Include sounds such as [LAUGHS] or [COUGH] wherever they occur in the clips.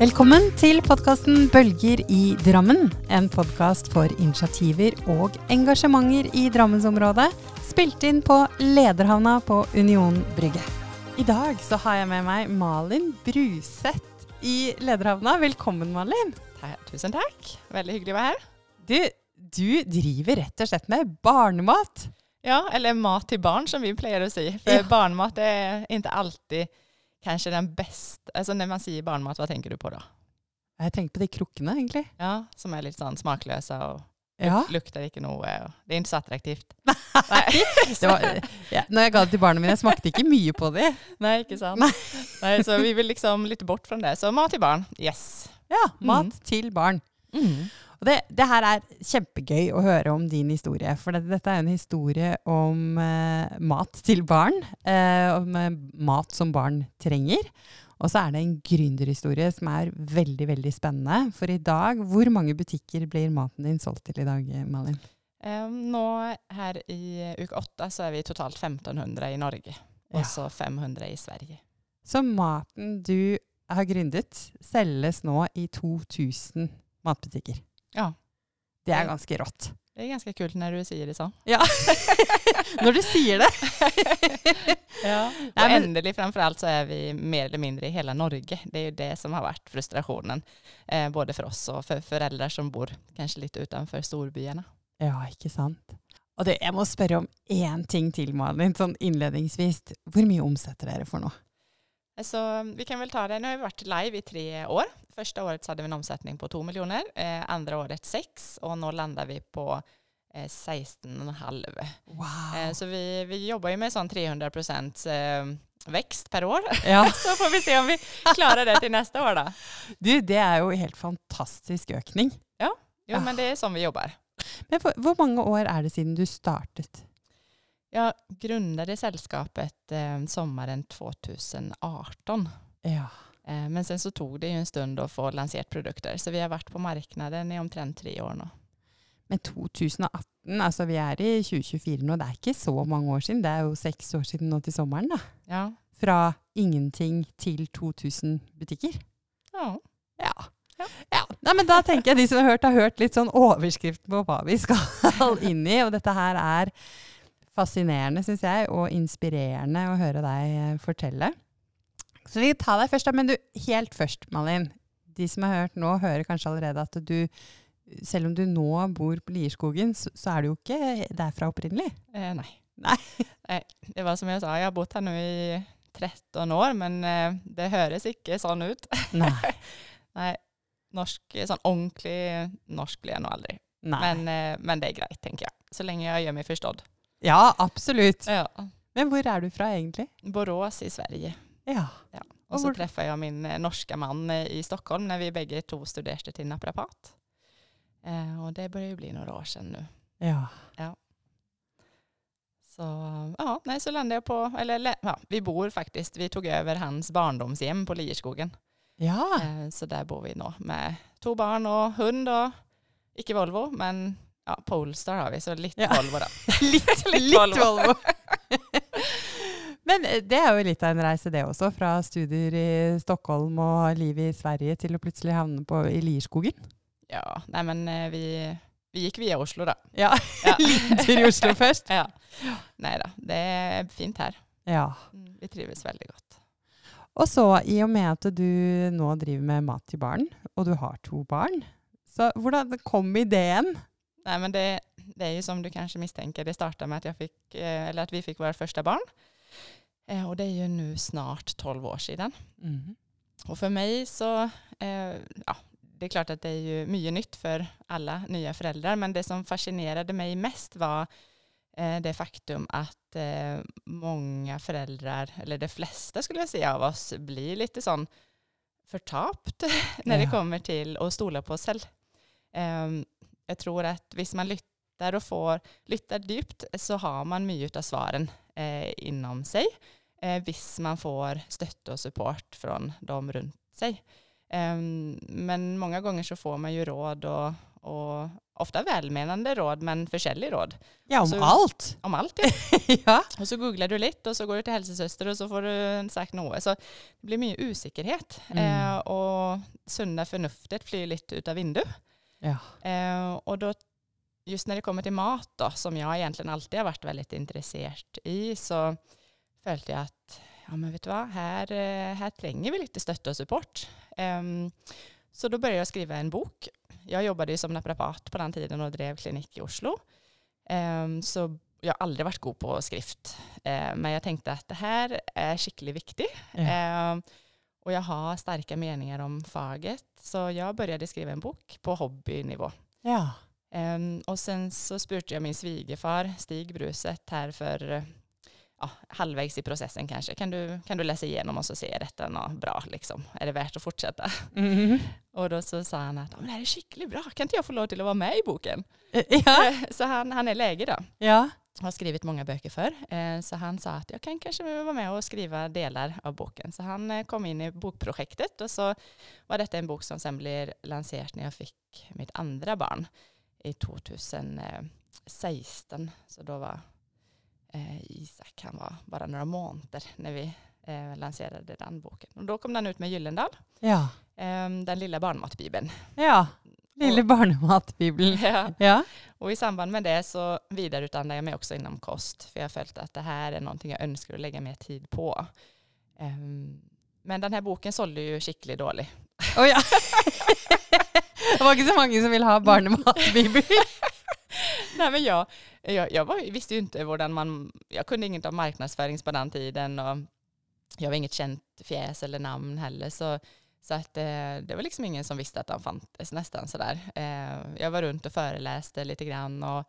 Velkommen til podkasten Bølger i Drammen. En podkast for initiativer og engasjementer i Drammensområdet. Spilt inn på Lederhavna på Union Brygge. I dag så har jeg med meg Malin Bruseth i Lederhavna. Velkommen, Malin. Tusen takk. Veldig hyggelig å være her. Du, du driver rett og slett med barnemat. Ja, eller mat til barn som vi pleier å si. For Ja. barnmat er ikke alltid kanskje den beste Altså når man sier barnmat, hva tenker du på da? Jeg tenkte på de krukkene, egentlig. Ja, Som er litt sånn smakløse og Ja. lukter ikke noe. Og det er ikke så attraktivt. [LAUGHS] Det var, ja. Når jeg ga det til barna mine, jeg smakte ikke mye på de. Nei, ikke sant? Nei. så vi vil liksom litt bort fra det. Så mat til barn, yes. Ja, mat Mm. til barn. Og det, det her er kjempegøy å høre om din historie, for det, dette er en historie om eh, mat til barn. Eh, om eh, mat som barn trenger. Og så er det en gründerhistorie som er veldig veldig spennende. For i dag, hvor mange butikker blir maten din solgt til i dag, Malin? Nå her i uke åtte så er vi totalt 1500 i Norge. Og Ja. så 500 i Sverige. Så maten du har gründet, selges nå i 2000 matbutikker. Ja. Det er ganske rått. Det er ganske kult når du sier det sånn. Ja. [LAUGHS] Når du sier det. [LAUGHS] Ja. Nei, Og men- endelig framförallt så är vi mer eller mindre i hela Norge. Det är ju det som har varit frustrationen. Eh, både för oss och för föräldrar som bor kanske lite utanför storbyarna. Ja, ikke sant. Og det, jeg må spørre om én ting til, Malin, sånn innledningsvis. Hvor mye omsetter dere for nå? Så vi kan väl ta det. Nu har vi varit live i tre år. Första året så hade vi en omsättning på 2 miljoner. Eh, andra året 6 och nu landar vi på eh, 16,5. Wow. Eh, så vi, vi jobbar ju med sån 300 procents eh, växt per år. Ja, [LAUGHS] så får vi se om vi klarar det till nästa år då. du, det er jo helt fantastisk økning. Jo, Ja. men det är som vi jobbar. Men hvor mange år er det siden du startet? Jag grundade sällskapet eh, sommaren 2018. Ja. Eh, men sen så tog det ju en stund att få lanserat produkter. Så vi har varit på marknaden i omtrent tre år nu. Men 2018, altså vi er i 2024 nå, det er ikke så mange år siden. Det er jo seks år siden nå til sommeren, da. Ja. Fra ingenting til 2000 butikker. ja. Ja. Ja. ja. Nei, men da tenker jeg de som har hørt, har hørt litt sånn overskrift på hva vi skal [LAUGHS] inn i. Og dette her er fascinerende, syns jeg, og inspirerende å høre deg eh, fortelle. Så vi tar deg først, da. Men du, helt først, Malin. De som har hørt nå, hører kanskje allerede at du, selv om du nå bor på Lierskogen, så, så er du jo ikke derfra opprinnelig. Eh, nej. Nej. Nej. Det var som jag sa, jag har bott här nu i 13 år men eh, det høres ikke sånn ut. Nei. [LAUGHS] Nej, norsk, sånn ordentlig norsk blir jeg nå aldri. Nei. Men, eh, men det er greit, tenker jeg. Så lenge jeg gjør meg forstått. Ja, absolutt. Ja. Men hvor er du fra, egentlig? Borås i Sverige. Ja. Ja. Och så var- träffade jag min eh, norska man eh, i Stockholm när vi bägge två studerade till naprapat. Eh, och det börjar ju bli några år sedan nu. Ja. Så ja, nej, så landade jag på, eller ja, vi bor faktiskt, vi tog över hans barndomshem på Lierskogen. Ja. Eh, så där bor vi nu med två barn och hund och icke Volvo, men ja, Polestar har vi, så lite Ja. Volvo då. litt, Litt litt Volvo. [LAUGHS] Men eh, det er jo litt av en reise det også, fra studier i Stockholm og livet i Sverige til å plutselig havne på, i Lierskogen. Ja, nej men eh, vi, vi gick via Oslo då. Ja, [LAUGHS] Ja. liten tur i Oslo [LAUGHS] først. Ja. Nej då, det är fint här. Ja. Mm, Vi trivs väldigt gott. Og så, i og med at du nå driver med mat til barn, og du har to barn, så hvordan kom ideen? Nej, men det, det är ju som du kanske misstänker, det startade med att, jag fick, eh, eller att vi fick vårt första barn. Eh, Och det är ju nu snart 12 år sedan. Mhm. Och för mig så, eh, ja, det är klart att det är ju mycket nytt för alla nya föräldrar, men det som fascinerade mig mest var det faktum att många föräldrar, eller de flesta skulle jag säga av oss, blir lite sån förtapt [LAUGHS] när det Ja. kommer till att stola på sig. Jag tror att hvis man lytter och får lytter djupt så har man mycket av svaren eh, inom sig. Eh, hvis man får støtte och support från de runt sig. Ehm, men många gånger så får man ju råd och, och ofta välmenande råd men forskjellige råd. Ja, om Så- alt. Om alt, ja. [LAUGHS] ja. Og så googler du litt, og så går du til helsesøster, og så får du sagt noe. Så det blir mye usikkerhet. Mm. Eh, og sunne fornuftet flyr litt ut av vinduet. Ja. Eh, och då, just när det kommer till mat då, som jag egentligen alltid har varit väldigt intresserad i, så följde jag att ja, men vet du vad, här, eh, här tränger vi lite stötte och support. Ehm, så då började jag skriva en bok. Jag jobbade ju som naprapat på den tiden och drev klinik i Oslo. Ehm, så jag har aldrig varit god på skrift. Ehm, men jag tänkte att det här är skickligt viktigt. Ja. Och jag har starka meningar om faget. Så jag började skriva en bok på hobbynivå. ja. Ehm, och sen så spurte jag min svigerfar Stig Bruset här för eh, ja, halvvägs i processen kanske. Kan du, kan du läsa igenom och så se är detta något bra liksom? Är det värt att fortsätta? Mhm. Och då så sa han att "Ja, men det här är skickligt bra, kan inte jag få lov till att vara med i boken? ja. [LAUGHS] Så han, han är läge då. ja. Har skrivit många böcker för. Eh, Så han sa att jag kan kanske vara med och skriva delar av boken. Så han eh, kom in i bokprojektet och så var detta en bok som sen blev lanserad när jag fick mitt andra barn i 2016. Så då var eh, Isak, han var bara några månader när vi lanserade den boken. Och då kom den ut med Gyllendal, ja. eh, den lilla barnmatbibeln. ja. Lille Och- barnematbibel. [LAUGHS] Ja. Ja. Och i samband med det så vidareutbildade jag mig också inom kost. För jag har följt att det här är någonting jag önskar att lägga mer tid på. Ehm, men den här boken sålde ju skickligt dålig. Oh, ja. [LAUGHS] det var inte så många som vill ha barnematbibel. [LAUGHS] Nej, men jag, jag, jag var, visste ju inte hvordan man... Jag kunde inget om marknadsföring på den tiden och jag var inget känt fjäs eller namn heller. Så, så att, eh, det var liksom ingen som visste att den fanns nästan sådär. Eh, jag var runt och föreläste lite grann och,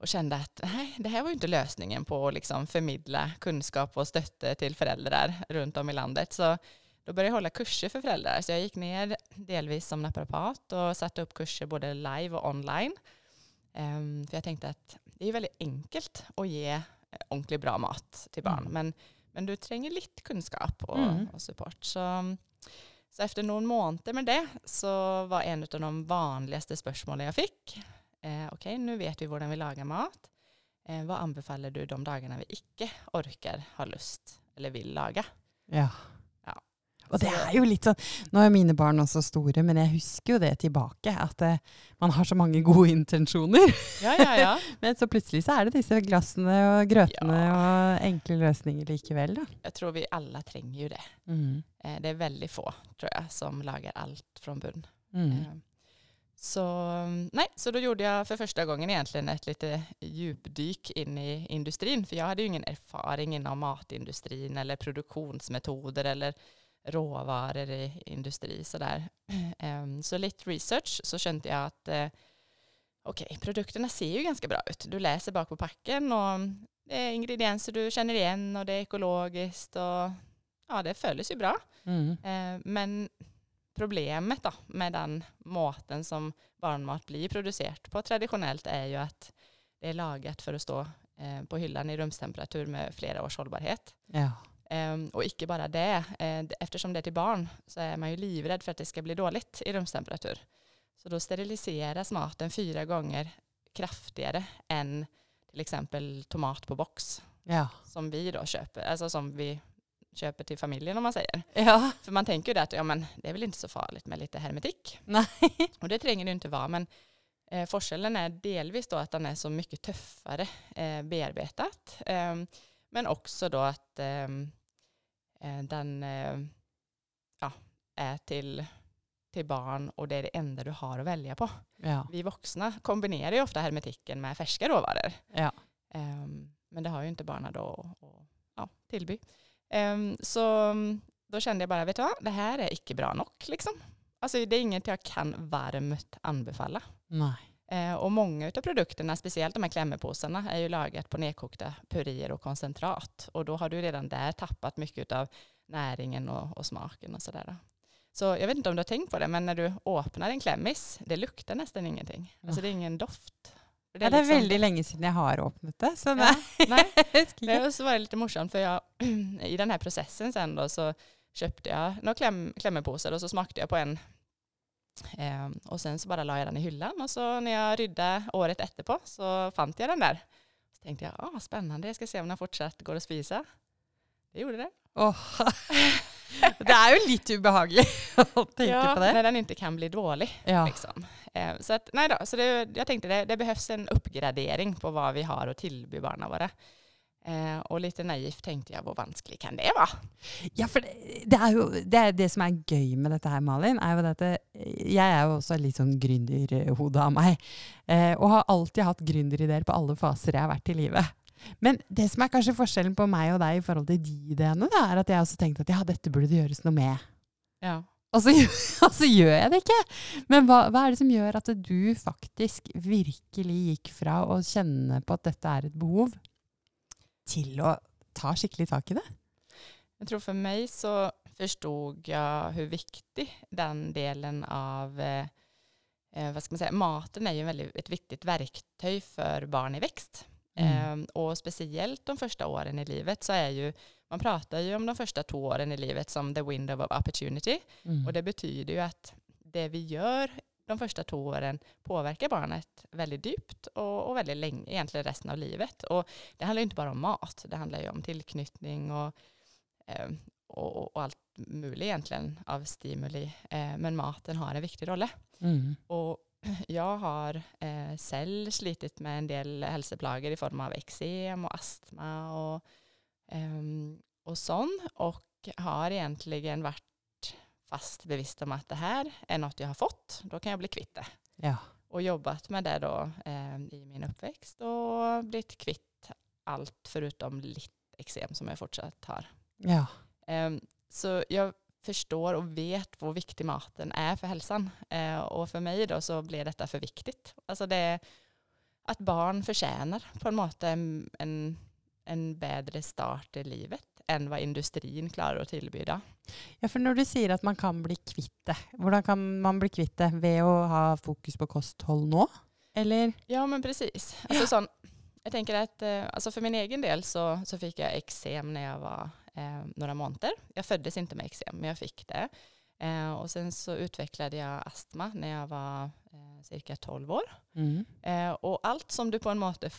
och kände att nej, det här var ju inte lösningen på att liksom förmedla kunskap och stötte till föräldrar runt om i landet. Så då började jag hålla kurser för föräldrar. Så jag gick ner delvis som naprapat och satte upp kurser både live och online. Ehm, för jag tänkte att det är väldigt enkelt att ge eh, ordentligt bra mat till barn. Mm. Men, men du tränger lite kunskap och, Mm. och support. Så, så efter någon månad med det så var en av de vanligaste spörsmålen jag fick. Eh, Okej, nu vet vi hur vi lagar mat. Eh, vad anbefaller du de dagarna vi icke orkar, har lust eller vill laga? Ja. Og det er jo litt sånn, Nå er mine barn også store, men jeg husker jo det tilbake. At eh, man har så mange gode intensjoner. Ja, ja, ja. [LAUGHS] Men så plutselig så er det disse glassene og grøtene og enkle løsninger likevel, da. Jag tror vi alla tränger ju det. Mm. Eh, det är väldigt få, tror jag, som lagar allt från bunn. Mm. Eh, Så, nej, så då gjorde jag för första gången egentligen ett lite djupdyk in i industrin. För jag hade ju ingen erfaring inom matindustrin eller produktionsmetoder eller råvaror i industri. Sådär. Em, [CLEARS THROAT] Så lite research så kände jag att eh, okej, produkterna ser ju ganska bra ut. Du läser bak på packen och det är ingredienser du känner igen och det är ekologiskt och ja, det följs ju bra. Mm. Eh, Men problemet då med den maten som barnmat blir producerat på traditionellt är ju att det är lagat för att stå eh, på hyllan i rumstemperatur med flera års hållbarhet. Ja. Ehm, Och icke bara det, eh, eftersom det är till barn så är man ju livrädd för att det ska bli dåligt i rumstemperatur. Så då steriliseras maten fyra gånger kraftigare än till exempel tomat på box Ja. som vi då köper, alltså som vi köper till familjen om man säger. ja. För man tänker ju det att ja, men det är väl inte så farligt med lite hermetik. Nej. [LAUGHS] Och det tränger det inte vara. Men eh, forskellen är delvis då att den är så mycket tuffare eh, bearbetat. Eh, men också då att eh, eh, den eh, ja, är till, till barn och det är det enda du har att välja på. Ja. Vi vuxna kombinerar ju ofta hermetiken med färska råvaror. Ja. Ehm, men det har ju inte barnen då att- ja, tillby. Ehm, så då kände jag bara, vet du vad, det här är icke bra nog. Liksom. Alltså, det är inget jag kan varmt anbefalla. Nej. Eh, och många av produkterna, speciellt de här klämmepåsarna, är ju lagat på nedkokta puréer och koncentrat. Och då har du redan där tappat mycket av näringen och, och smaken och sådär. Så jag vet inte om du har tänkt på det, men när du öppnar en klämmis, det luktar nästan ingenting. Alltså det är ingen doft. Det er, det er veldig lenge siden jeg har åpnet det, så Ja, nej. Nej, och så var det lite morsamt för jag, [CLEARS THROAT] i den här processen sen då så köpte jag några kläm, klämmepåsar och så smakade jag på en och sen så bara la jag den i hyllan och så när jag rydde året efterpå så fann jag den där. Så tänkte jag, ah, spännande, jag ska se om den fortsatt går att spisa. Det gjorde det. Oh. [LAUGHS] det är ju lite obehagligt [LAUGHS] att tänka ja, på det. när den inte kan bli dålig. Ja. Liksom. Eh, så att, nej då, så det, jag tänkte det, det behövs en uppgradering på vad vi har att tillby barnen våra. Eh, och lite naivt tänkte jag, hur vanskelig kan det vara? Ja, for det, det er jo det, er det som er gøy med dette her, Malin, er jo at det, jeg er jo også litt sånn gründerhode av meg. Eh, og har alltid hatt gründerideer på alle faser jeg har vært i livet. Men det som er kanskje forskjellen på meg og deg i forhold til de ideene, da, er at jeg også tenkte at ja, dette burde det gjøres noe med. Ja. Og så, [LAUGHS] og så gjør jeg det ikke. Men hva, hva er det som gjør at du faktisk virkelig gikk fra å kjenne på at dette er et behov, til å ta skikkelig tak i det? Jag tror för mig så förstod jag hur viktig den delen av eh, eh vad ska man säga, maten är ju väldigt, ett viktigt verktyg för barn i växt. Mm. Eh, och speciellt de första åren i livet så är ju, man pratar ju om de första två åren i livet som the window of opportunity. Mm. Och det betyder ju att det vi gör de första två åren påverkar barnet väldigt djupt och, och väldigt länge, egentligen resten av livet. Och det handlar inte bara om mat, det handlar ju om tillknytning och, eh, och, och, allt möjligt egentligen av stimuli. Eh, men maten har en viktig roll. Mm. Och [CLEARS THROAT] jag har eh, själv slitit med en del hälsoplager i form av eksem och astma och, eh, och sånt och har egentligen varit fast bevisst om att det här är något jag har fått, då kan jag bli kvitt det. Ja. Och jobbat med det då eh, i min uppväxt och blivit kvitt allt förutom lite eksem som jag fortsatt har. Ja. Eh, så jag förstår och vet hur viktig maten är för hälsan. Eh, och för mig då så blir detta för viktigt. Alltså det att barn förtjänar på en måte en, en, en bättre start i livet än vad industrin klarar att tillbyda. Ja, för när du säger att man kan bli kvitt det, hur kan man bli kvitt det? Ved att ha fokus på kosthåll nu? Eller? Ja, men precis. Alltså, ja. sån, jag tänker att eh, alltså för min egen del så, så fick jag eksem när jag var eh, några månader. Jag föddes inte med eksem, men jag fick det. Eh, och sen så utvecklade jag astma när jag var eh, cirka 12 år. Mm. Eh, och allt som du på en måte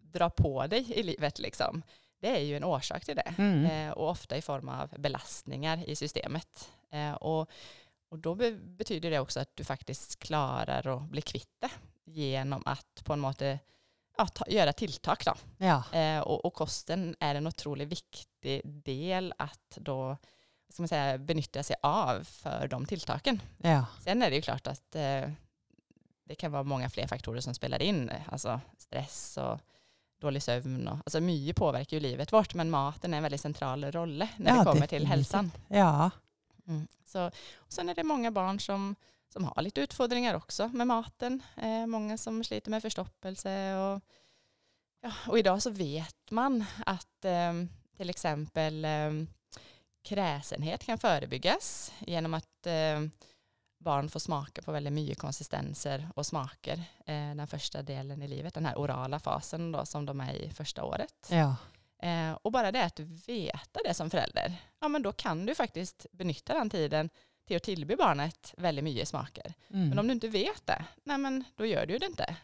drar på dig i livet, liksom, det är ju en orsak till det. Mm. Eh, och ofta i form av belastningar i systemet. Eh, och, och då be betyder det också att du faktiskt klarar att bli kvitt det genom att på en måte ja, ta, göra tilltag. Då. Ja. Eh, och, och, kosten är en otroligt viktig del att då ska man säga, benytta sig av för de tilltagen. Ja. Sen är det ju klart att eh, det kan vara många fler faktorer som spelar in, alltså stress och dålig sömn. Och, alltså mycket påverkar ju livet vårt, men maten är en väldigt central roll när ja, det kommer till hälsan. Ja. Mm. Så, och sen är det många barn som, som har lite utfordringar också med maten. Eh, många som sliter med förstoppelse. Och, ja, och idag så vet man att eh, till exempel eh, kräsenhet kan förebyggas genom att eh, barn får smaka på väldigt mycket konsistenser och smaker eh, den första delen i livet, den här orala fasen då, som de är i första året. Ja. Eh, och bara det att veta det som förälder, ja men då kan du faktiskt benytta den tiden till att tillbe barnet väldigt mycket smaker. Mm. Men om du inte vet det, nej men då gör du det inte.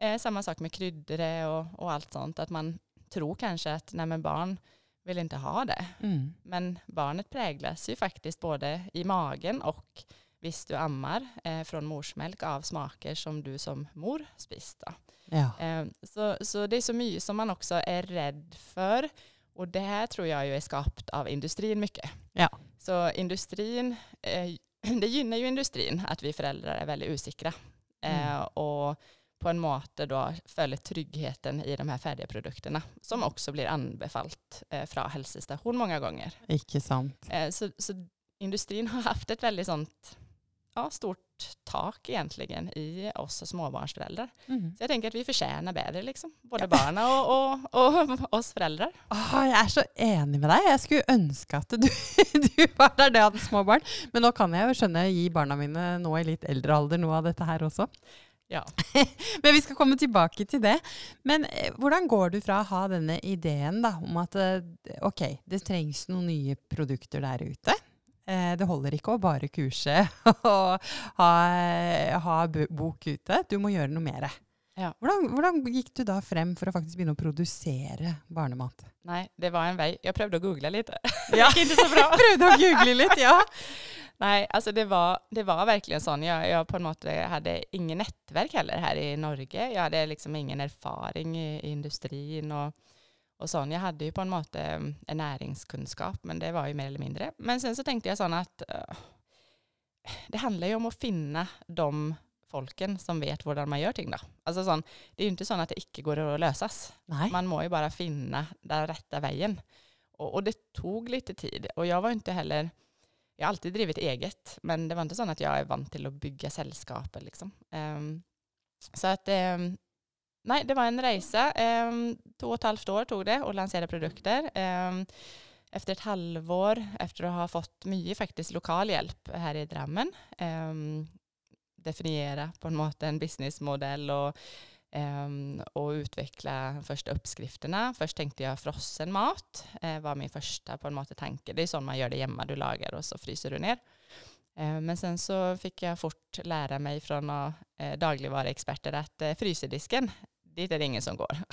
Eh, samma sak med kryddor och, och allt sånt, att man tror kanske att nej men barn vill inte ha det. Mm. Men barnet präglas ju faktiskt både i magen och visst du ammar eh, från morsmjölk av smaker som du som mor spist. Ja. Eh, så, så det är så mycket som man också är rädd för. Och det här tror jag ju är skapat av industrin mycket. Ja. Så industrin, eh, [CLEARS THROAT] det gynnar ju industrin att vi föräldrar är väldigt osäkra. Eh, mm. och på en måte då följer tryggheten i de här färdiga produkterna som också blir anbefallt eh, från hälsostation många gånger. Icke sant. Eh, så, så industrin har haft ett väldigt sånt ja, stort tak egentligen i oss småbarnsföräldrar. Mm. Så jag tänker att vi förtjänar bättre, liksom. både ja. barnen och, och, och, [LAUGHS] oss föräldrar. Oh, jag är så enig med dig. Jag skulle önska att du, [LAUGHS] du var där jag hade små barn. Men nu kan jag ju skönja ge barnen mina nu i lite äldre ålder något av detta här också. Ja. [LAUGHS] Men vi ska komma tillbaka till det. Men hur eh, går du från att ha denna idén då, om att eh, okej, okay, det trängs några nya produkter där ute. Eh, det holder ikke å bare kurse [LAUGHS] og ha, ha bok ute. Du må gjøre noe mer. Ja. Hvordan, hvordan gikk du da frem for å faktisk begynne å produsere barnemat? Nej, det var en väg. Jag prövade att googla lite. [LAUGHS] Ja. Det gick inte så bra. [LAUGHS] Prøvde å google litt, ja. Nej, alltså det var, det var verkligen sån. Jag, jag på måte hade ingen nätverk heller här i Norge. Jag hade liksom ingen erfaring i, i industrin och, och sån. Jag hade ju på en måte en näringskunskap, men det var ju mer eller mindre. Men sen så tänkte jag sån att eh, det handlar ju om att finna de folken som vet hvordan man gör ting. Då. Alltså sån, det är ju inte så att det inte går att lösas. Nei. Man må ju bara finna den rätta vägen. Och, och det tog lite tid. Och jag var inte heller, jag har alltid drivit eget, men det var inte så att jag är van till att bygga sällskaper. Liksom. Ehm, så att, ehm, nej, det var en resa. Um, två och ett halvt år tog det att lansera produkter. Ehm, efter ett halvår, efter att ha fått mycket faktiskt lokal hjälp här i Drammen, ehm, definiera på en måte en businessmodell och och utveckla första uppskrifterna. Först tänkte jag frossen mat, eh, var min första på en måte tanke. Det är så man gör det hemma, du lagar och så fryser du ner. Men sen så fick jag fort lära mig från eh, dagligvaruexperter att eh, fryserdisken, dit är det ingen som går. [LAUGHS]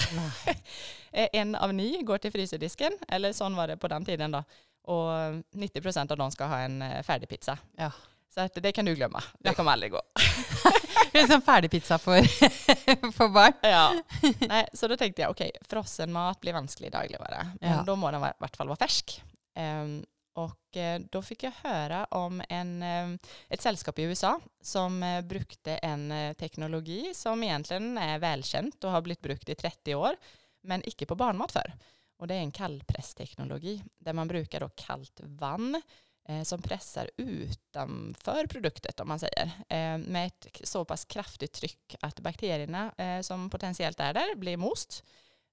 Eh, en av ni går till fryserdisken, eller sån var det på den tiden då. Och 90 procent av dem ska ha en eh, färdigpizza. Ja. Så att det kan du glömma, det kommer aldrig gå. [LAUGHS] Det er sånn ferdigpizza for, [LAUGHS] for barn. Ja. Nej, så då tänkte jag, okej, frossenmat blir vanskelig dagligvara. Men Ja. då må den i vart fall vara färsk. Ehm, och eh, då fick jag höra om en, eh, ett sällskap i USA som eh, brukte en teknologi som egentligen är välkänt och har blivit brukt i 30 år, men icke på barnmat för. Och det är en kallpressteknologi där man brukar då kallt vann som pressar utanför produktet om man säger med ett så pass kraftigt tryck att bakterierna som potentiellt är där blir most.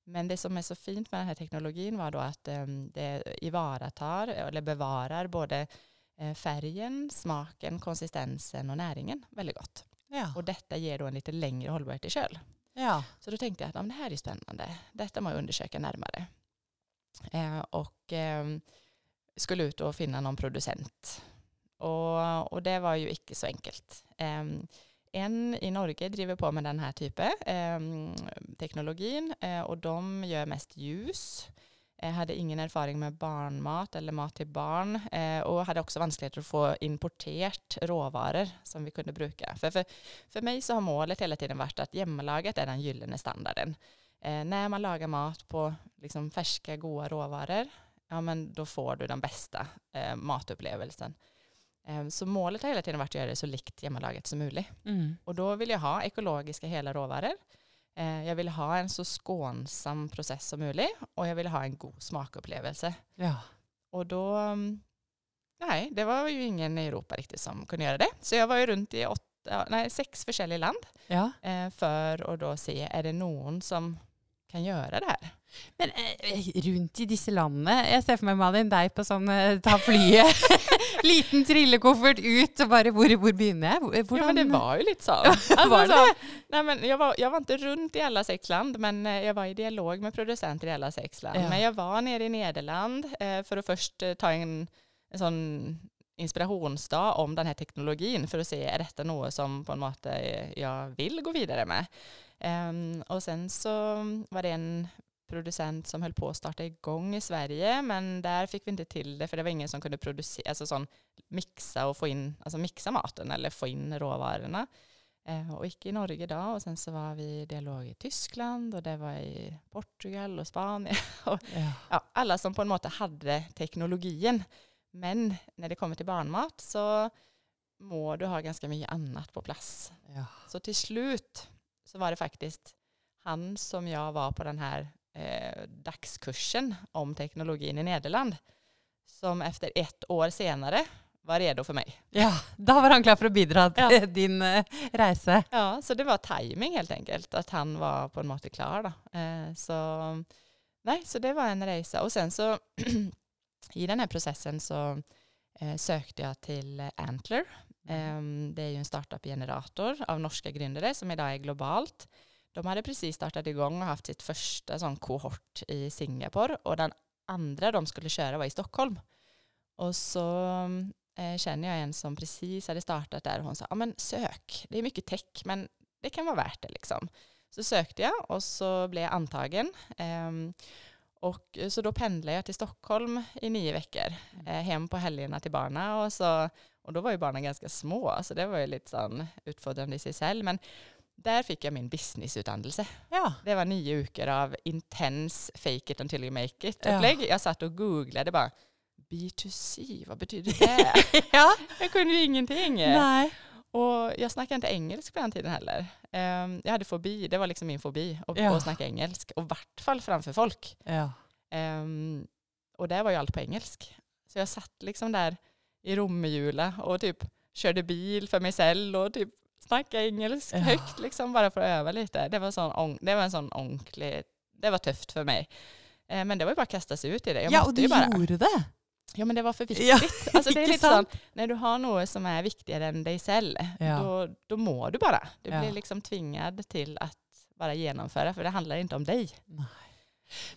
Men det som är så fint med den här teknologin var då att eh, det ivaratar eller bevarar både eh, färgen, smaken, konsistensen och näringen väldigt gott. Ja. Och detta ger då en lite längre hållbarhet i köl. ja. Så då tänkte jag att ja, det här är spännande. Detta må jag undersöka närmare. Eh, och eh, skulle ut och finna någon producent. Och, och det var ju icke så enkelt. Eh, en i Norge driver på med den här typen eh, teknologin eh, och de gör mest ljus. Jag hade ingen erfarenhet med barnmat eller mat till barn eh, och hade också vanskligheter att få importerat råvaror som vi kunde bruka. För, för, för mig så har målet hela tiden varit att hemmalaget är den gyllene standarden. Eh, när man lagar mat på liksom, färska, goda råvaror, ja men då får du den bästa eh, matupplevelsen. Eh, så målet har hela tiden varit att göra det så likt hemmalaget som möjligt. Mm. Och då vill jag ha ekologiska hela råvaror. Eh, jag vill ha en så skånsam process som möjligt och jag vill ha en god smakupplevelse. ja. Och då, mm, nej, det var ju ingen i Europa riktigt som kunde göra det. Så jag var ju runt i åtta, nej, sex forskjellige land ja. eh, för att då se, är det någon som kan göra det här? Men eh, rundt i disse landene Jeg ser for meg, Malin, deg på sånn eh, ta flyet. [LAUGHS] Liten trillekoffert ut, og bare hvor, hvor begynner jeg? Hvor- Ja, Hvordan, men det var ju lite så. Alltså, Var det så nej, men jag, var, jag var inte runt i alla sex land, men eh, jag var i dialog med producenter i alla sex land. Ja. Men jag var nere i Nederland eh, för att först eh, ta en, en sån inspirationsdag om den här teknologin för att se, är detta något som på något måte eh, jag vill gå vidare med? Ehm, och sen så var det en producent som höll på att starta igång i Sverige, men där fick vi inte till det, för det var ingen som kunde producera, alltså sån mixa och få in, alltså mixa maten eller få in råvarorna. Eh, och gick i Norge då och sen så var vi i dialog i Tyskland och det var i Portugal och Spanien. [LAUGHS] ja. Ja, alla som på en måte hade teknologin. Men när det kommer till barnmat så må du ha ganska mycket annat på plats. ja. Så till slut så var det faktiskt han som jag var på den här eh, dagskursen om teknologin i Nederland som efter ett år senare var redo för mig. ja. Da var han klar for å bidra til Ja. [LAUGHS] din eh, reise. Ja, så det var timing helt enkelt, att han var på en måte klar. Då. Eh, så, nej, så det var en resa. Och sen så [CLEARS THROAT] i den här processen så eh, sökte jag till Antler. Eh, det är ju en startup-generator av norska gründare som idag är globalt. De hade precis startat igång och haft sitt första sån kohort i Singapore och den andra de skulle köra var i Stockholm. Och så eh, känner jag en som precis hade startat där och hon sa, ja men sök, det är mycket tech men det kan vara värt det liksom. Så sökte jag och så blev jag antagen. Ehm, och så då pendlade jag till Stockholm i nio veckor, eh, hem på helgerna till barnen och så och då var ju barnen ganska små, så det var ju lite sån utfordrande i sig själv. Men där fick jag min businessutdannelse. Ja. Det var nio veckor av intens fake it until you make it Ja. Jag satt och googlade bara B2C, vad betyder det? [LAUGHS] ja. jag kunde ju ingenting. Nej. Och jag snackade inte engelska på den tiden heller. Ehm, jag hade fobi, det var liksom min fobi, att Ja. att snacka engelska. Och vart fall framför folk. Ja. Ehm, och där var ju allt på engelsk. Så jag satt liksom där i Romehjula och typ körde bil för mig själv och typ snackade engelska Ja. högt liksom bara för att öva lite. Det var, sån, det var en sån ånglig, det var tufft för mig. Eh, men det var ju bara att kasta sig ut i det. Jag ja, och du bara. gjorde det. Ja men det var för viktigt. Ja, Alltså det är lite sant? när du har något som är viktigare än dig själv, Ja. då, då mår du bara. Du blir liksom tvingad till att bara genomföra, för det handlar inte om dig.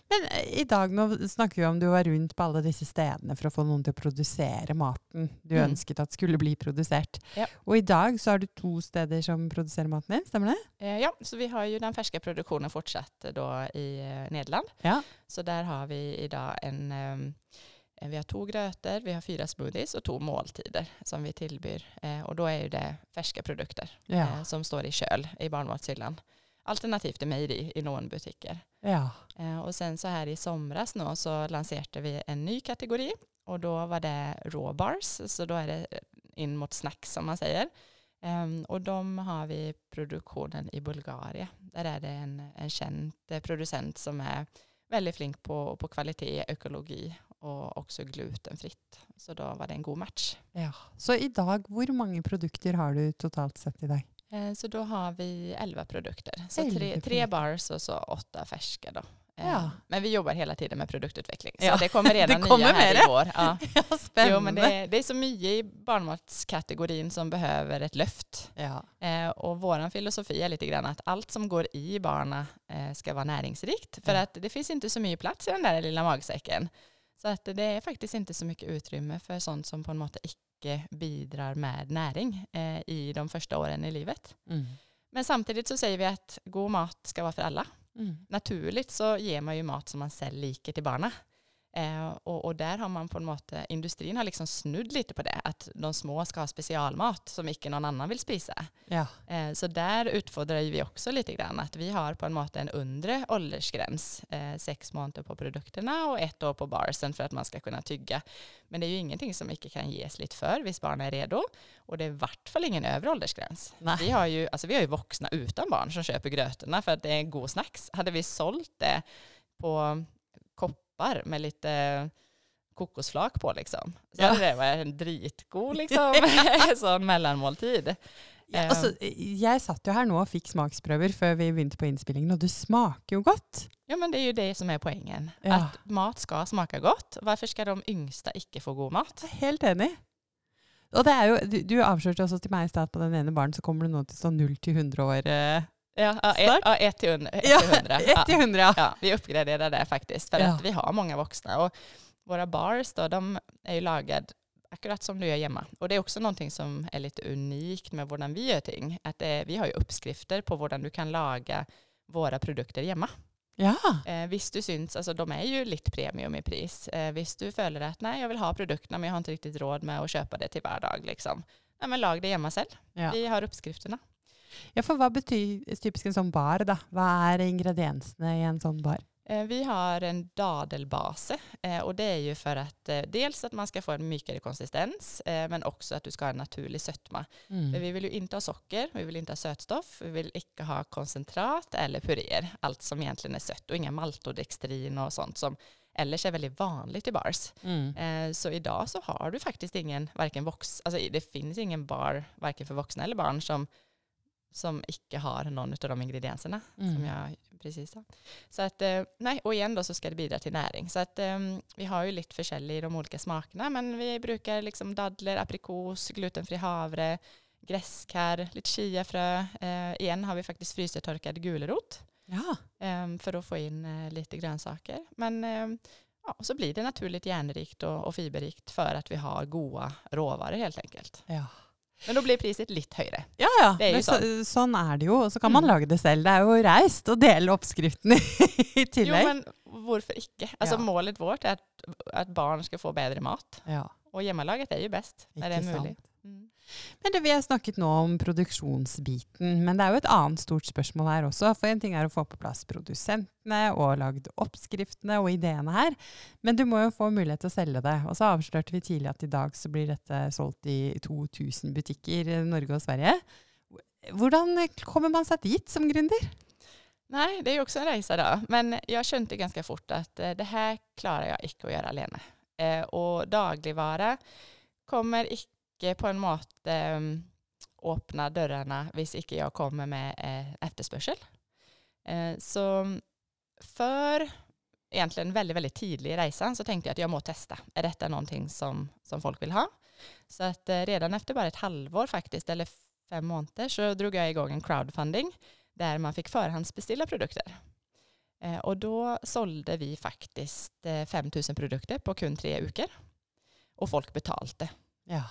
Men eh, i dag nå snakker vi om du var rundt på alle disse stedene for å få noen til å produsere maten du Mm. ønsket at skulle bli produsert. Ja. Og i dag så har du to steder som produserer maten din, stemmer det? Eh, Ja, så vi har ju den färska produktionen fortsatt då i eh, Nederland. Ja. Så där har vi idag en, ehm, eh, vi har två grötor, vi har fyra smoothies och två måltider som vi tillbyr. Eh, Och då är ju det färska produkter Ja. eh, som står i köl i barnmatshyllan. Alternativt i mejeri i någon butiker. ja. Eh, Och sen så här i somras nu så lanserade vi en ny kategori och då var det raw bars, så då är det in mot snacks som man säger. Ehm, och de har vi produktionen i Bulgarien. Där är det en, en känd eh, producent som är väldigt flink på, på kvalitet, ekologi och också glutenfritt. Så då var det en god match. ja. Så i dag, hvor mange produkter har du totalt sett i dag? Eh, Så då har vi 11 produkter. Så Elva tre, tre bars och så åtta färska då. Eh, Ja. Men vi jobbar hela tiden med produktutveckling. Så Ja. det kommer [LAUGHS] redan Det kommer nya här mer. i år. Ja. [LAUGHS] Ja. Jo, men det, det är så mycket i barnmatskategorin som behöver ett lyft. ja. Eh, och vår filosofi är lite grann att allt som går i barna eh, ska vara näringsrikt. För att det finns inte så mycket plats i den där lilla magsäcken. Så att det är faktiskt inte så mycket utrymme för sånt som på en måte icke bidrar med näring eh, i de första åren i livet. Mm. Men samtidigt så säger vi att god mat ska vara för alla. Mm. Naturligt så ger man ju mat som man själv liker till barna. Eh, och, och där har man på en måte, industrin har liksom snudd lite på det, att de små ska ha specialmat som icke någon annan vill spisa. Ja. Eh, så där utfordrar ju vi också lite grann, att vi har på en måte en undre åldersgräns, eh, sex månader på produkterna och ett år på barsen för att man ska kunna tygga. Men det är ju ingenting som icke kan ges lite för, hvis barn är redo. Och det är i vart fall ingen övre åldersgräns. Nej. Vi har, ju, alltså vi har ju vuxna utan barn som köper grötorna för att det är god snacks. Hade vi sålt det på koppar med lite kokosflak på liksom, så Ja. hade det varit en dritgod liksom, [LAUGHS] sån mellanmåltid. Ja, Eh, altså, jeg satt jo her nå og fikk smaksprøver før vi begynte på innspillingen, og det smaker jo godt. Ja men det är ju det som är poängen. Ja. Att mat ska smaka gott. Varför ska de yngsta icke få god mat? Helt enig. Og det er jo, du, du avslørte også til meg i stad på den ene baren så kommer det nå til sånn 0 til 100 år. eh, Ja, ja, ett, ja, ett till hundra. Ett Ja, till hundra. 1 Ja. til 100, ja. Ja, vi uppgraderar det faktiskt för att vi har många vuxna. Och våra bars då, de är ju lagade akkurat som du gör hemma. Och det är också någonting som är lite unikt med hur vi gör ting. Att det, vi har ju uppskrifter på hur du kan laga våra produkter hemma. Ja. Eh, visst du syns, alltså de är ju lite premium i pris. Eh, visst du följer att nej jag vill ha produkterna men jag har inte riktigt råd med att köpa det till vardag liksom. Nej men lag det hemma själv. ja. Vi har uppskrifterna. Ja, for hva betyr typisk en sånn bar, da? Hva er ingrediensene i en sånn bar? Eh, Vi har en dadelbase eh, och det är ju för att eh, dels att man ska få en mykare konsistens men också att du ska ha en naturlig sötma. Mm. För vi vill ju inte ha socker, vi vill inte ha sötstoff, vi vill inte ha koncentrat eller puréer. Allt som egentligen är sött och inga maltodextrin och sånt som ellers är väldigt vanligt i bars. Mm. Eh, Så idag så har du faktiskt ingen, varken vox, alltså det finns ingen bar, varken för vuxna eller barn som, som icke har någon av de ingredienserna som Mm. jag precis sa. Så att, eh, nej, och igen då så ska det bidra till näring. Så att eh, vi har ju lite försäljning i de olika smakerna, men vi brukar liksom dadler, aprikos, glutenfri havre, gräskar, lite chiafrö. Eh, igen har vi faktiskt frysetorkad gulrot Ja. eh, för att få in eh, lite grönsaker. Men eh, ja, så blir det naturligt järnrikt och, och fiberrikt för att vi har goda råvaror helt enkelt. Ja. Men då blir priset lite högre. Ja, ja. Det er jo Men så, sånn er det jo. Og så kan man Mm. lage det selv. Det er jo reist å dele oppskriften i [LAUGHS] Jo, tillegg. men varför icke? Alltså Ja. målet vårt är att, att barn ska få bättre mat. Ja, Och hemmalaget är ju bäst när det är sant. Mm. Men det, Vi har snakket nå om produksjonsbiten, men det er jo et annet stort spørsmål her også. For en ting er å få på plass produsentene og lagd oppskriftene og ideene her, men du må jo få mulighet til å selge det. Og så avslørte vi tidlig at i dag så blir dette solgt i 2000 butikker i Norge og Sverige. Hvordan kommer man seg dit som gründer? Nej, det är ju också en resa då. Men jag kände ganska fort att eh, det här klarar jag inte att göra alene. Eh, och dagligvara kommer inte Eh, på en måte ehm, öppna dörrarna hvis icke jag kommer med eh, efterspörsel. Eh, så för egentligen väldigt, väldigt tidig i resan så tänkte jag att jag måste testa. Är detta någonting som, som folk vill ha? Så att eh, redan efter bara ett halvår faktiskt, eller fem månader, så drog jag igång en crowdfunding där man fick förhandsbeställa produkter. Eh, och då sålde vi faktiskt eh, 5 000 produkter på kun tre veckor. Och folk betalte. Ja.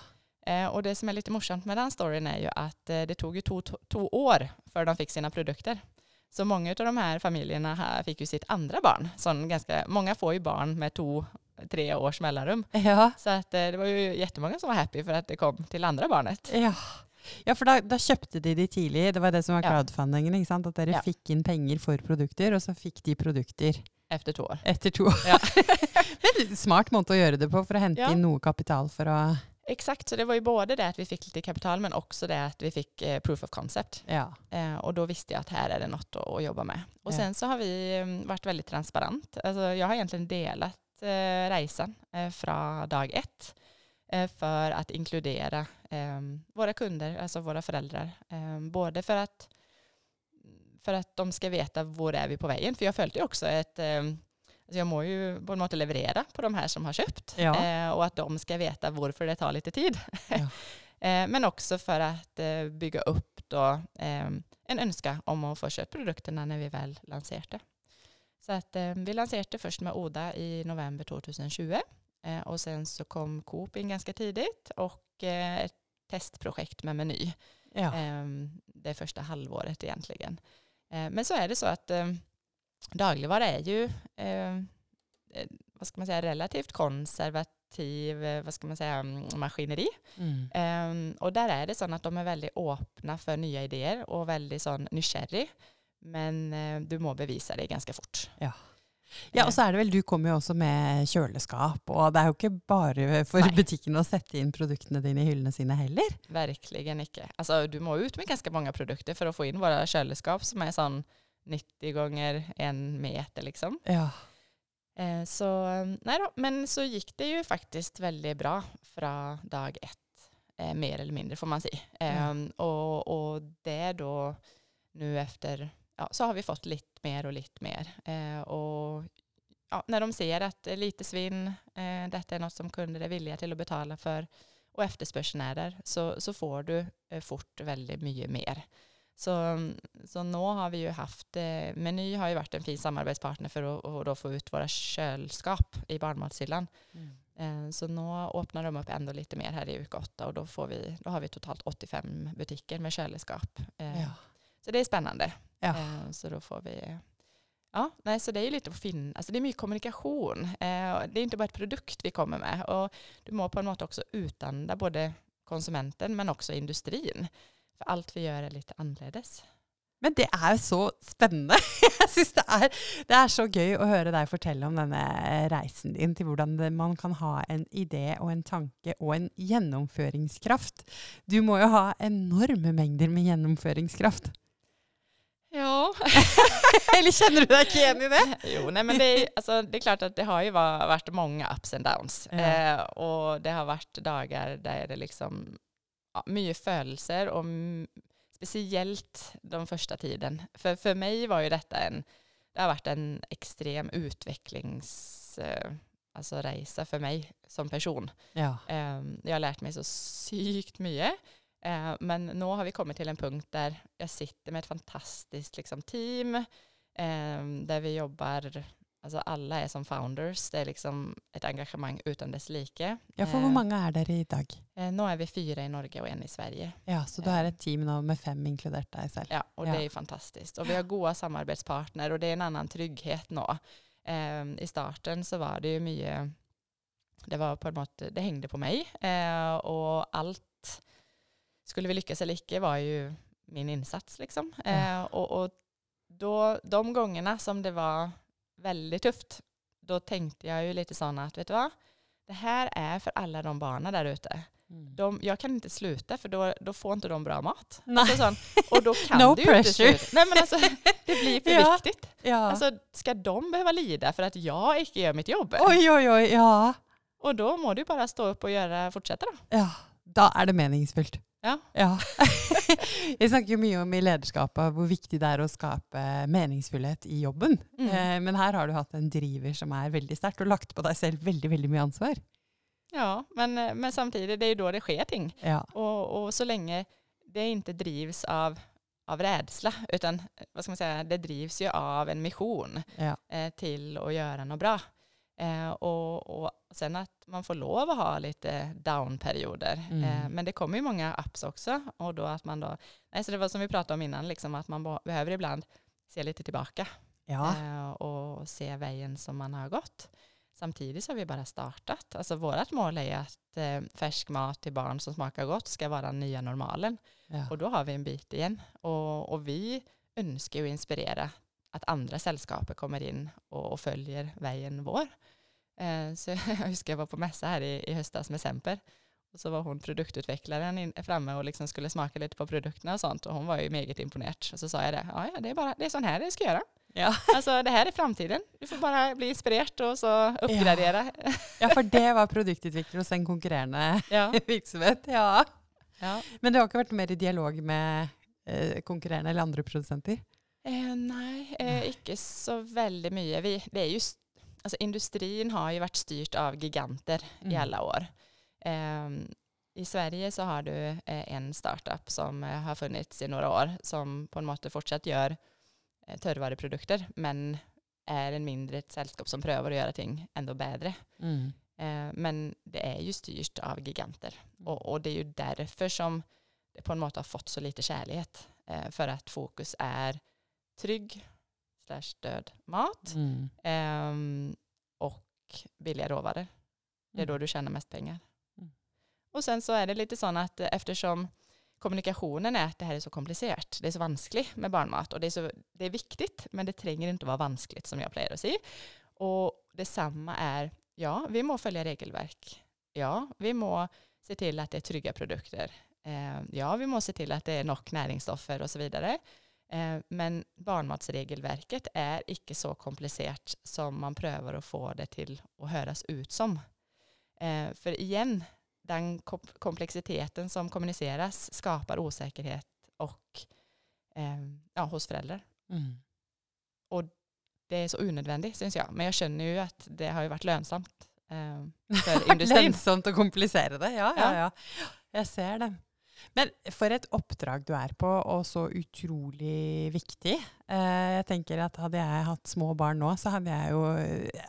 Eh, och det som är lite morsamt med den storyn är ju att eh, det tog ju två, två år för de fick sina produkter. Så många av de här familjerna här fick ju sitt andra barn. Som ganska, många får ju barn med två, tre års mellanrum. Ja. Så att, eh, det var ju jättemånga som var happy för att det kom till andra barnet. Ja. ja, for da, da kjøpte de de tidlig. Det var det som var Ja. crowdfundingen. ikke sant? At dere Ja. fikk inn penger for produkter, og så fikk de produkter Efter två år. etter to år. Ja. [LAUGHS] Men smart måte å gjøre det på, for å hente Ja. inn noe kapital for å Exakt, så det var ju både det att vi fick lite kapital men också det att vi fick eh, proof of concept. Ja. Eh, och då visste jag att här är det något att, att jobba med. Och Ja. sen så har vi eh, varit väldigt transparent. Alltså, jag har egentligen delat eh, resan eh, från dag ett eh, för att inkludera eh, våra kunder, alltså våra föräldrar. Eh, både för att, för att de ska veta var är vi på vägen. För jag följde ju också ett eh, Alltså jag må ju på något sätt leverera på de här som har köpt Ja. eh, och att de ska veta varför det tar lite tid. Ja. [LAUGHS] eh, men också för att eh, bygga upp då, eh, en önskan om att få köpa produkterna när vi väl lanserade. Så att, eh, vi lanserade först med Oda i november 2020 eh, och sen så kom Coop in ganska tidigt och eh, ett testprojekt med Meny ja. eh, det första halvåret egentligen. Eh, men så är det så att dagligvara är ju eh, eh, vad ska man säga, relativt konservativ eh, vad ska man säga, mm, maskineri. Mm. Eh, och där är det så att de är väldigt öppna för nya idéer och väldigt sån nysgjerrig. Men eh, du må bevisa det ganska fort. Ja, og så er det vel, Du kommer jo også med kjøleskap, og det er jo ikke bare for Nei. butikkene å sette inn produktene dine i hyllene sine heller. Verkligen inte. Alltså, du må ut med ganska många produkter för att få in våra kylskåp som är sån 90 gånger en meter liksom. Ja. Eh, Så, nej då, men så gick det ju faktiskt väldigt bra från dag ett, eh, mer eller mindre får man säga. Ehm, och, och det då nu efter, ja, så har vi fått lite mer och lite mer. Eh, och ja, när de ser att lite svinn, detta är något som kunder är villiga till att betala för och efterspörseln är där, så, så får du fort väldigt mycket mer. Så, så nu har vi ju haft, eh, Meny har ju varit en fin samarbetspartner för att, att få ut våra kylskåp i barnmatshyllan. Eh, Så nu öppnar de upp ändå lite mer här i uke 8 och då, får vi, då har vi totalt 85 butiker med kylskåp. Eh, Ja. Så det är spännande. Ja. Så då får vi Ja, nej, så det är ju lite finna, alltså det är mycket kommunikation. Eh, Det är inte bara ett produkt vi kommer med och du må på något också utanda både konsumenten men också industrin. För allt vi gör är lite annorledes. Men det er så spennende. [LAUGHS] Jeg syns det, er- det er så gøy å høre deg fortelle om denne reisen din til hvordan man kan ha en idé og en tanke og en gjennomføringskraft. Du må jo ha enorme mengder med gjennomføringskraft. Ja, [LAUGHS] Eller kjenner du deg ikke igjen i det? [LAUGHS] jo, nej, men det är, alltså, det är klart att det har ju va- varit många ups and downs. Ja. Eh, och det har varit dagar där det liksom ja, mycket födelser och speciellt de första tiden. För, för mig var ju detta en, det har varit en extrem utvecklings, eh, alltså resa för mig som person. Ja. Eh, jag har lärt mig så sykt mycket. Eh, men nu har vi kommit till en punkt där jag sitter med ett fantastiskt liksom, team eh, där vi jobbar alltså alla är som founders. Det är liksom ett engagemang utan dess like. Ja, for hvor Eh, mange er dere i dag? eh, nå är vi fyra i Norge och en i Sverige. Ja, Så du er et team nå med fem, inkludert deg selv? Ja, och Ja. det är fantastiskt. Och vi har goda samarbetspartner och det är en annan trygghet. Eh, I starten så var det ju mycket, det var på något, det hängde på mig eh, och allt, skulle vi lyckas eller icke var ju min insats liksom. Ja. Eh, och, och då, de gångerna som det var väldigt tufft, då tänkte jag ju lite sådana att vet du vad, det här är för alla de barnen där ute. Mm. De, jag kan inte sluta för då, då får inte de bra mat. Nej. Alltså sån, och då kan [LAUGHS] No du ju inte pressure. sluta. Nej men alltså, det blir för [LAUGHS] Ja. viktigt. Ja. Alltså, ska de behöva lida för att jag inte gör mitt jobb? oi, oi, oi. Ja. Och då må du bara stå upp och göra, fortsätta då. ja. Da er det meningsfullt. Ja. Ja. [LAUGHS] Jeg snakker jo mye om i lederskapet hvor viktig det er å skape meningsfullhet i jobben. Mm. Eh, men her har du hatt en driver som er veldig sterkt, og lagt på deg selv veldig veldig mye ansvar. Ja, men, eh, men samtidigt, det är ju då det sker ting. Ja. Och, och så länge det inte drivs av, av rädsla, utan eh, vad ska man säga, det drivs ju av en mission Ja. eh, till att göra något bra. Eh, och, och sen att man får lov att ha lite down-perioder. Mm. Eh, men det kommer ju många apps också. Och då att man då, nej, så det var som vi pratade om innan, liksom att man behöver ibland se lite tillbaka ja. eh, och se vägen som man har gått. Samtidigt så har vi bara startat. Alltså vårt mål är att eh, färsk mat till barn som smakar gott ska vara den nya normalen. ja. Och då har vi en bit igen. Och, och vi önskar ju inspirera att andra sällskaper kommer in och, och följer vägen vår. Eh, så [LAUGHS] jag huskar jag var på mässa här i, i höstas med Semper. Och så var hon produktutvecklaren in, framme och liksom skulle smaka lite på produkterna och sånt. Och hon var ju meget imponerad. Och så sa jag det, ja, ja det är bara det är sån här det ska göra. Ja. [LAUGHS] Alltså det här är framtiden. Du får bara bli inspirerad och så uppgradera. ja, for det var produktutvikler hos en konkurrerende [LAUGHS] Ja. virksomhet. Ja. ja. Men det har ikke vært mer i dialog med eh, konkurrerende eller andre produsenter? Eh, nej, eh, icke så väldigt mycket. Vi, det är just, alltså industrin har ju varit styrt av giganter i Mm. alla år. Ehm, I Sverige så har du eh, en startup som eh, har funnits i några år som på något sätt fortsatt gör eh, törrvaruprodukter men är en mindre ett sällskap som prövar att göra ting ändå bättre. Mm. Eh, men det är ju styrt av giganter och, och det är ju därför som det på något sätt har fått så lite kärlighet. Eh, för att fokus är trygg slash död mat Mm. ehm, och billiga råvaror. Det är då du tjänar mest pengar. Mm. Och sen så är det lite så att eh, eftersom kommunikationen är att det här är så komplicerat, det är så vanskligt med barnmat och det är, så, det är viktigt men det tränger inte vara vanskligt som jag plejer att säga. Och detsamma är, ja vi må följa regelverk, ja vi må se till att det är trygga produkter, eh, ja vi må se till att det är nog näringsstoffer och så vidare. Eh, men barnmatsregelverket är icke så komplicerat som man prövar att få det till att höras ut som. Eh, för igen, den kom- komplexiteten som kommuniceras skapar osäkerhet och eh, ja, hos föräldrar. Mm. Det är så onödvändigt syns jag, men jag känner ju att det har ju varit lönsamt för [LAUGHS] industrin. Lönsomt å komplisere det, ja, ja, Ja. ja. Jeg ser det. Men for et oppdrag du er på, og så utrolig viktig. Eh, jeg tenker at Hadde jeg hatt små barn nå, så hadde jeg jo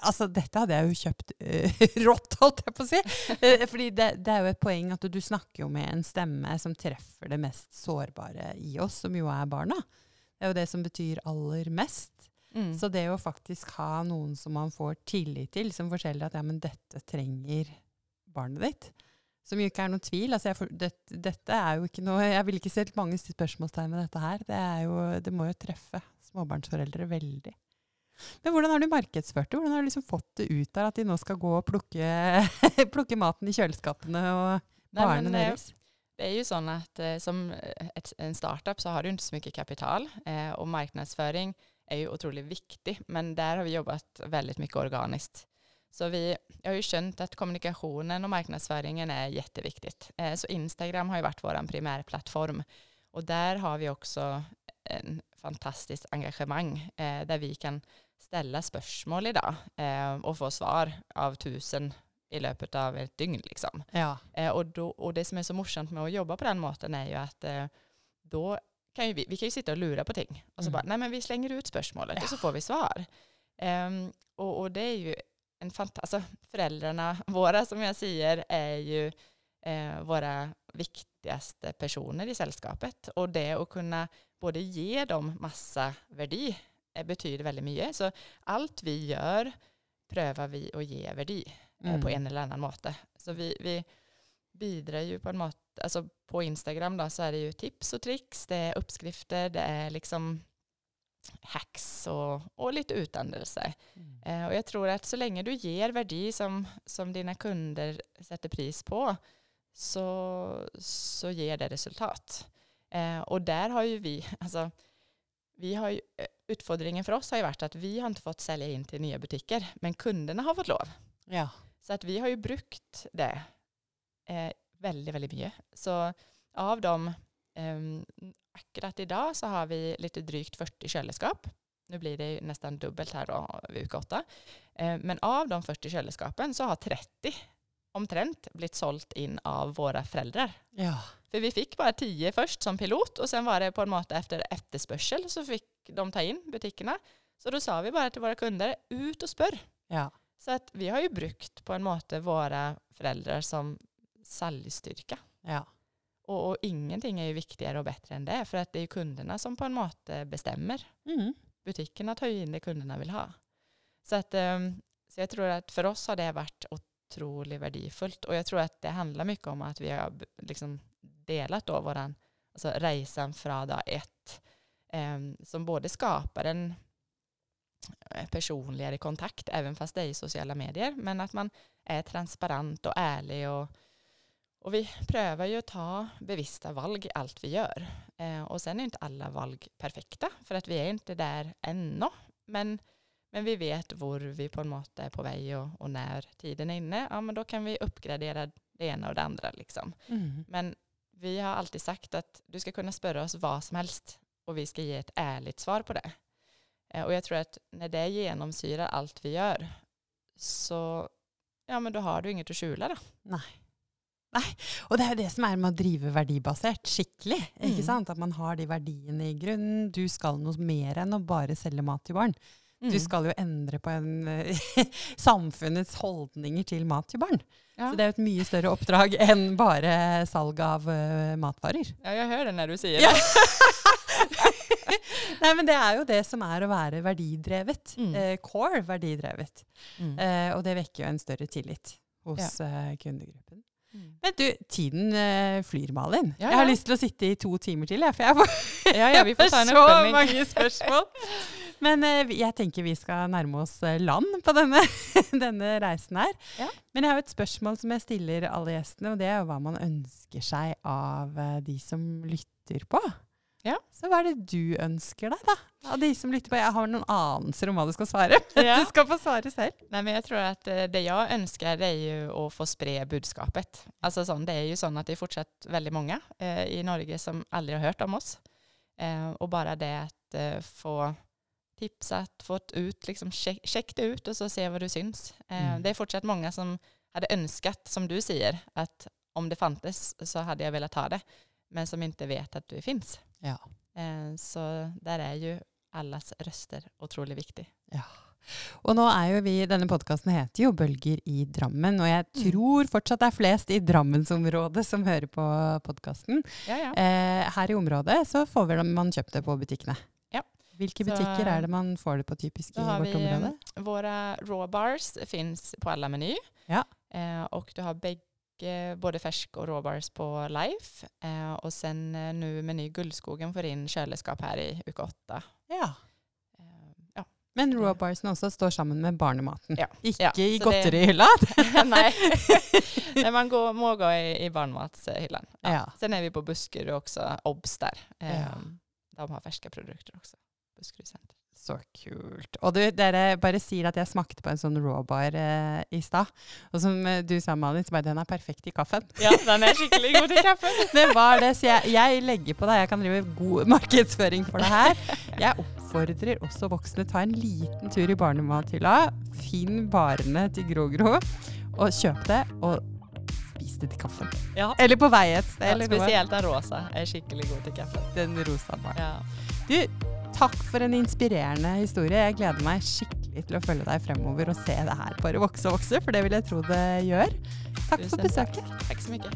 Altså, dette hadde jeg jo kjøpt eh, [LAUGHS] rått, holdt jeg på å si. Eh, fordi det, det er jo et poeng at du snakker jo med en stemme som treffer det mest sårbare i oss, som jo er barna. Det er jo det som betyr aller mest. Mm. Så det å faktisk ha noen som man får tillit til, som forteller at ja, men dette trenger barnet ditt, som jo ikke er noe tvil. Altså jeg, det, dette er jo ikke noe Jeg vil ikke sette mange spørsmålstegn ved dette her. Det, jo, det må jo treffe småbarnsforeldre veldig. Men hvordan har du markedsført det? Hvordan har du liksom fått det ut der at de nå skal gå og plukke, plukke maten i kjøleskapene og men, eh, deres? Det är ju så att eh, som ett, en startup så har du inte så mycket kapital eh, och marknadsföring är ju otroligt viktig men där har vi jobbat väldigt mycket organiskt. Så vi jag har ju känt att kommunikationen och marknadsföringen är jätteviktigt. Eh, så Instagram har ju varit vår primärplattform och där har vi också en fantastiskt engagemang eh, där vi kan ställa spörsmål idag eh, och få svar av tusen i löpet av ett dygn liksom. Ja. Och, då, och det som är så morsamt med att jobba på den måten är ju att då kan ju vi, vi kan ju sitta och lura på ting och så Mm. bara, nej men vi slänger ut spörsmålet Ja. och så får vi svar. Ehm, och, och det är ju en fantastisk, alltså föräldrarna [LAUGHS] våra som jag säger är ju eh, våra viktigaste personer i sällskapet och det att kunna både ge dem massa värdi eh, betyder väldigt mycket. Så allt vi gör prövar vi att ge värdi eh, Mm. på en eller annan måte. Så vi, vi bidrar ju på en måte, alltså på Instagram då så är det ju tips och tricks, det är uppskrifter, det är liksom hacks och, och lite utandelse. Mm. Eh, och jag tror att så länge du ger värdi som, som dina kunder sätter pris på så, så ger det resultat. Eh, och där har ju vi, [LAUGHS] alltså, vi har ju, eh, utfordringen för oss har ju varit att vi har inte fått sälja in till nya butiker, men kunderna har fått lov. Ja. Så att vi har ju brukt det eh, väldigt, väldigt mycket. Så av dem, eh, akkurat idag så har vi lite drygt 40 kylskåp. Nu blir det ju nästan dubbelt här då vid vecka 8. Eh, men av de 40 kylskåpen så har 30 omtrent blivit sålt in av våra föräldrar. ja. För vi fick bara 10 först som pilot och sen var det på en måte efter efterspörsel så fick de ta in butikerna. Så då sa vi bara till våra kunder, ut och spör. Ja. Så att vi har ju brukt på en måte våra föräldrar som säljstyrka. Ja. Och, och ingenting är ju viktigare och bättre än det. För att det är ju kunderna som på en måte bestämmer. Mm. Butikerna tar ju in det kunderna vill ha. Så, att, ehm, så jag tror att för oss har det varit otroligt värdefullt. Och jag tror att det handlar mycket om att vi har liksom delat då våran alltså resan från dag ett. ehm, som både skapar en eh, personligare kontakt, även fast det är i sociala medier, men att man är transparent och ärlig och, och vi prövar ju att ta bevissta valg i allt vi gör. Eh, och sen är inte alla valg perfekta, för att vi är inte där ännu. Men, men vi vet var vi på en måte är på väg och, och när tiden är inne, ja men då kan vi uppgradera det ena och det andra liksom. Mm. Men vi har alltid sagt att du ska kunna spöra oss vad som helst och vi ska ge ett ärligt svar på det. Eh, Och jag tror att när det genomsyrar allt vi gör så ja, men då har du inget att skjula. Då. Og det er jo det som er med å drive verdibasert skikkelig. ikke Mm. sant? At man har de verdiene i grunnen. Du skal noe mer enn å bare selge mat til barn. Du skal jo endre på en, eh, [LAUGHS] samfunnets holdninger til mat til barn. ja. Så det er jo et mye større oppdrag enn bare salg av eh, matvarer. ja, jag hör det när du Ja. det. [LAUGHS] Nei, men det er jo det som er å være verdidrevet. Mm. Eh, core verdidrevet. Mm. Eh, og det vekker jo en større tillit hos eh, kundegruppen. Mm. Men du, tiden eh, flyr, Malin. Ja, Jeg har ja. lyst til å sitte i to timer til, jeg, for jeg får Ja, ja, vi får ta en [LAUGHS] så mange spørsmål. Men eh, jeg tenker vi skal nærme oss eh, land på denne, [LAUGHS] denne reisen her. Ja. Men jeg har et spørsmål som jeg stiller alle gjestene, og det er hva man ønsker seg av de som lytter på. Ja. Så hva er det du ønsker deg, da? Av de som lytter på? Jeg har noen anelser om hva du skal svare. [LAUGHS] Ja. Du skal få svare selv. Nej, men jag tror att eh, det jag önskar det är ju att få spre budskapet. Alltså sån, det är ju så att det är fortsatt väldigt många eh, i Norge som aldrig har hört om oss. Eh, och bara det att eh, få tipsat, fått ut, liksom check, check det ut och så se vad du syns. Eh, Mm. Det är fortsatt många som hade önskat, som du säger, att om det fanns så hade jag velat ha det. Men som inte vet att du finns. Ja. Eh, så där är ju allas röster otroligt viktig. Ja. Og nå er jo vi, denne podkasten heter jo Bølger i Drammen, og jeg Mm. tror fortsatt det er flest i Drammensområdet som hører på podkasten. Ja, ja. Eh, her i området så får vel man kjøpt det på butikkene. Ja. Hvilke Så- butikker er det man får det på typisk Då i vårt vi område? eh, våra raw bars finns på alla meny. Ja. Eh, och du har bägge, både färsk och raw bars på Life. Eh, och sen eh, nu Meny Guldskogen får in kylskåp här i uke 8. Ja. Eh, ja. Men rawbarsen også står sammen med barnematen. Ja. Ikke Ja, i så det- godterihylla. [LAUGHS] Nej, [LAUGHS] Nej man går, må gå i, i barnmatshyllan. Ja. Sen är vi på Buskerud också, Obs där. Eh. De har färska produkter också. Buskerud Center. Så kult. Og du, dere bare sier at jeg smakte på en sånn rawbar eh, i stad. Og som eh, du sa, Malin, så bare den er perfekt i kaffen. [LAUGHS] Ja, den är skickligt god till kaffe. [LAUGHS] Det var det, så jeg, jeg legger på deg. Jeg kan drive god markedsføring for det her. Jeg oppfordrer også voksne ta en liten tur i barnemathylla. Finn barene til Grogro, og kjøp det. Og spis det til kaffen. Ja. Eller på vei et sted. Ja, speciellt den rosa är skickligt god till kaffe. Den rosa baren. Ja. Du, Tack för en inspirerande historia. Jag gleder mig skikkelig til å følge deg fremover och se det här bara vokse og vokse, för det vill jag tro det gör. Tack för besöket. Tack så mycket.